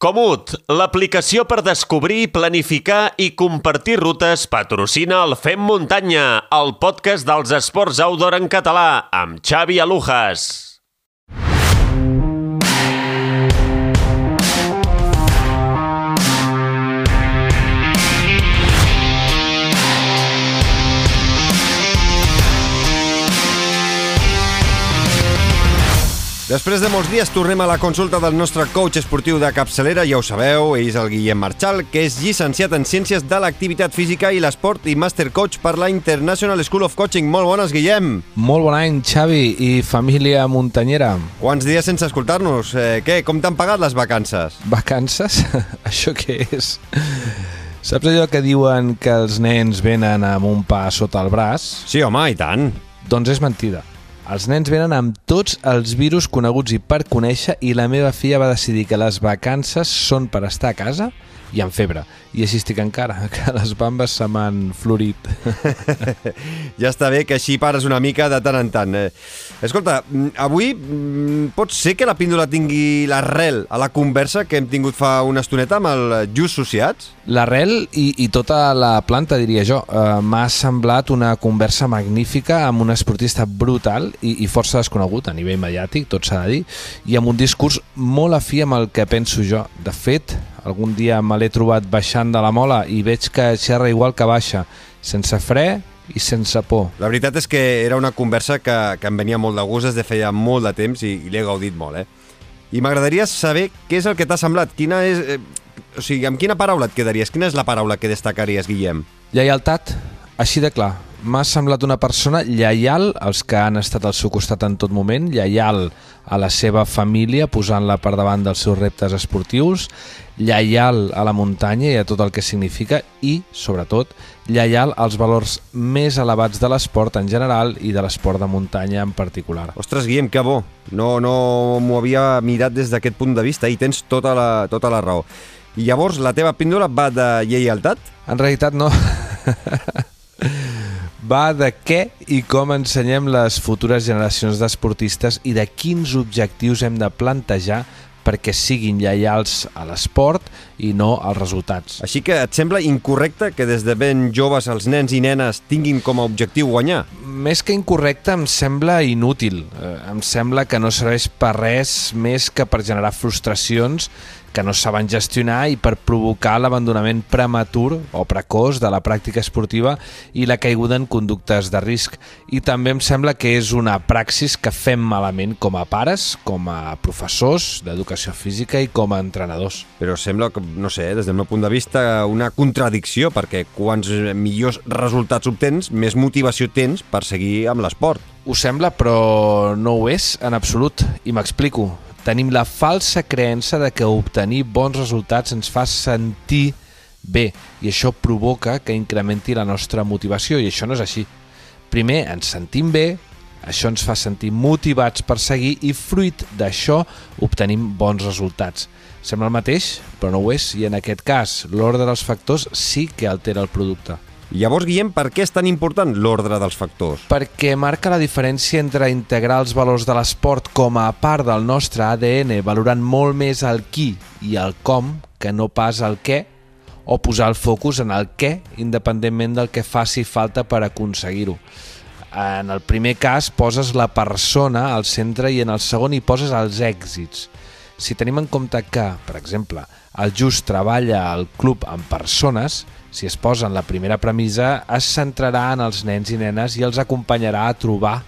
Comut, l'aplicació per descobrir, planificar i compartir rutes patrocina el Fem Muntanya, el podcast dels esports outdoor en català, amb Xavi Alujas. Després de molts dies tornem a la consulta del nostre coach esportiu de capçalera, ja ho sabeu, ell és el Guillem Marchal, que és llicenciat en Ciències de l'Activitat Física i l'Esport i Master Coach per la International School of Coaching. Molt bones, Guillem! Molt bon any, Xavi i família muntanyera. Quants dies sense escoltar-nos? Eh, què, com t'han pagat les vacances? Vacances? Això què és? Saps allò que diuen que els nens venen amb un pa sota el braç? Sí, home, i tant. Doncs és mentida. Els nens venen amb tots els virus coneguts i per conèixer i la meva filla va decidir que les vacances són per estar a casa i amb febre. I així estic encara, que les bambes se m'han florit. ja està bé que així pares una mica de tant en tant. Eh, escolta, mm, avui mm, pot ser que la píndola tingui l'arrel a la conversa que hem tingut fa una estoneta amb el Just Sociats? L'arrel i, i tota la planta, diria jo. Uh, M'ha semblat una conversa magnífica amb un esportista brutal i, i força desconegut a nivell mediàtic, tot s'ha de dir, i amb un discurs molt afí amb el que penso jo. De fet, algun dia me l'he trobat baixant de la mola i veig que xerra igual que baixa, sense fre i sense por. La veritat és que era una conversa que, que em venia molt de gust des de feia molt de temps i, i l'he gaudit molt, eh? I m'agradaria saber què és el que t'ha semblat, quina és... Eh, o sigui, amb quina paraula et quedaries? Quina és la paraula que destacaries, Guillem? Lleialtat, així de clar. M'ha semblat una persona lleial als que han estat al seu costat en tot moment, lleial a la seva família, posant-la per davant dels seus reptes esportius, lleial a la muntanya i a tot el que significa i, sobretot, lleial als valors més elevats de l'esport en general i de l'esport de muntanya en particular. Ostres, Guillem, que bo! No, no m'ho havia mirat des d'aquest punt de vista i tens tota la, tota la raó. I llavors la teva píndola va de lleialtat? En realitat no. va de què i com ensenyem les futures generacions d'esportistes i de quins objectius hem de plantejar perquè siguin lleials a l'esport i no als resultats. Així que et sembla incorrecte que des de ben joves els nens i nenes tinguin com a objectiu guanyar? Més que incorrecte, em sembla inútil. Eh, em sembla que no serveix per res més que per generar frustracions que no saben gestionar i per provocar l'abandonament prematur o precoç de la pràctica esportiva i la caiguda en conductes de risc. I també em sembla que és una praxis que fem malament com a pares, com a professors d'educació física i com a entrenadors. Però sembla, que, no sé, des del meu punt de vista, una contradicció, perquè quants millors resultats obtens, més motivació tens per seguir amb l'esport. Ho sembla, però no ho és en absolut, i m'explico tenim la falsa creença de que obtenir bons resultats ens fa sentir bé i això provoca que incrementi la nostra motivació i això no és així. Primer ens sentim bé, això ens fa sentir motivats per seguir i fruit d'això obtenim bons resultats. Sembla el mateix, però no ho és i en aquest cas l'ordre dels factors sí que altera el producte. Llavors, Guillem, per què és tan important l'ordre dels factors? Perquè marca la diferència entre integrar els valors de l'esport com a part del nostre ADN, valorant molt més el qui i el com que no pas el què, o posar el focus en el què, independentment del que faci falta per aconseguir-ho. En el primer cas poses la persona al centre i en el segon hi poses els èxits. Si tenim en compte que, per exemple, el Just treballa al club amb persones, si es posa en la primera premissa, es centrarà en els nens i nenes i els acompanyarà a trobar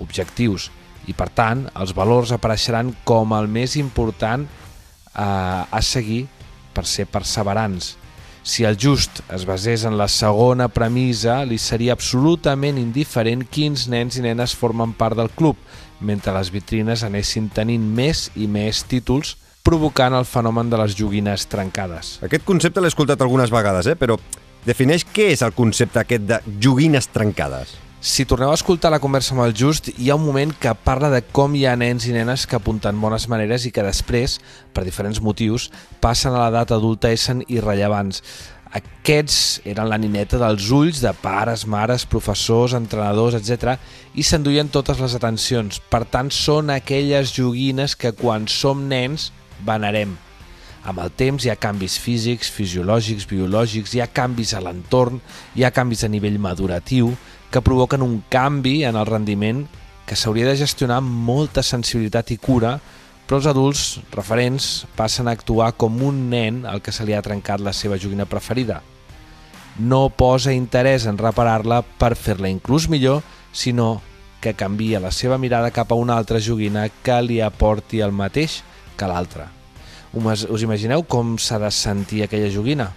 objectius. I, per tant, els valors apareixeran com el més important eh, a seguir per ser perseverants. Si el just es basés en la segona premissa, li seria absolutament indiferent quins nens i nenes formen part del club, mentre les vitrines anessin tenint més i més títols provocant el fenomen de les joguines trencades. Aquest concepte l'he escoltat algunes vegades, eh? però defineix què és el concepte aquest de joguines trencades. Si torneu a escoltar la conversa amb el Just, hi ha un moment que parla de com hi ha nens i nenes que apunten bones maneres i que després, per diferents motius, passen a l'edat adulta i sent irrellevants. Aquests eren la nineta dels ulls de pares, mares, professors, entrenadors, etc. i s'enduien totes les atencions. Per tant, són aquelles joguines que quan som nens venerem. Amb el temps hi ha canvis físics, fisiològics, biològics, hi ha canvis a l'entorn, hi ha canvis a nivell maduratiu que provoquen un canvi en el rendiment que s'hauria de gestionar amb molta sensibilitat i cura, però els adults referents passen a actuar com un nen al que se li ha trencat la seva joguina preferida. No posa interès en reparar-la per fer-la inclús millor, sinó que canvia la seva mirada cap a una altra joguina que li aporti el mateix que l'altra. Us imagineu com s'ha de sentir aquella joguina?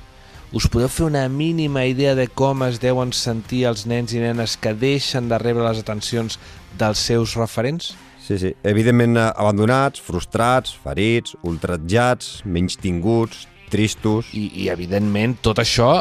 Us podeu fer una mínima idea de com es deuen sentir els nens i nenes que deixen de rebre les atencions dels seus referents? Sí, sí. Evidentment eh, abandonats, frustrats, ferits, ultratjats, menys tinguts, tristos... I, I, evidentment, tot això,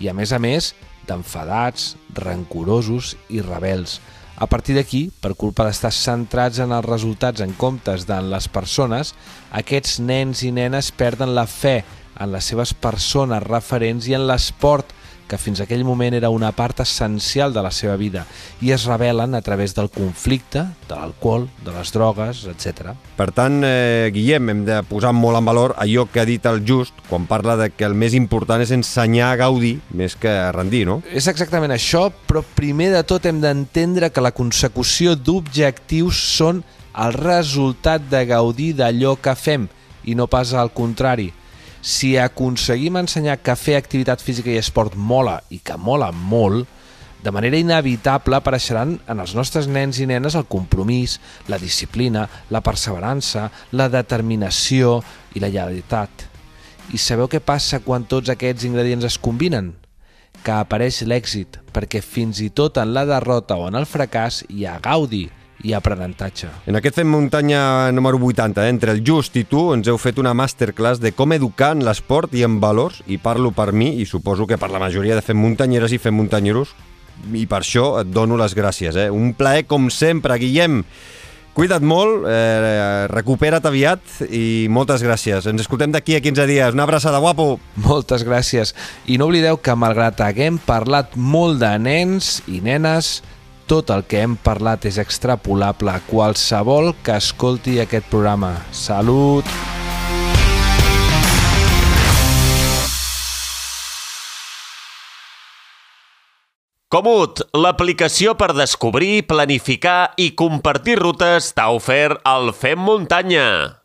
i a més a més, d'enfadats, rancorosos i rebels. A partir d'aquí, per culpa d'estar centrats en els resultats en comptes d'en les persones, aquests nens i nenes perden la fe en les seves persones referents i en l'esport, que fins aquell moment era una part essencial de la seva vida, i es revelen a través del conflicte, de l'alcohol, de les drogues, etc. Per tant, eh, Guillem, hem de posar molt en valor allò que ha dit el Just quan parla de que el més important és ensenyar a gaudir més que a rendir, no? És exactament això, però primer de tot hem d'entendre que la consecució d'objectius són el resultat de gaudir d'allò que fem i no pas al contrari. Si aconseguim ensenyar que fer activitat física i esport mola i que mola molt, de manera inevitable apareixeran en els nostres nens i nenes el compromís, la disciplina, la perseverança, la determinació i la lleialtat. I sabeu què passa quan tots aquests ingredients es combinen? Que apareix l'èxit, perquè fins i tot en la derrota o en el fracàs hi ha gaudi i aprenentatge. En aquest Fem Muntanya número 80, eh, entre el Just i tu, ens heu fet una masterclass de com educar en l'esport i en valors, i parlo per mi, i suposo que per la majoria de Fem Muntanyeres i Fem Muntanyeros, i per això et dono les gràcies. Eh? Un plaer com sempre, Guillem. Cuida't molt, eh, recupera't aviat i moltes gràcies. Ens escoltem d'aquí a 15 dies. Una abraçada, guapo! Moltes gràcies. I no oblideu que, malgrat haguem parlat molt de nens i nenes, tot el que hem parlat és extrapolable a qualsevol que escolti aquest programa. Salut! Comut, l'aplicació per descobrir, planificar i compartir rutes t'ha ofert el Fem Muntanya.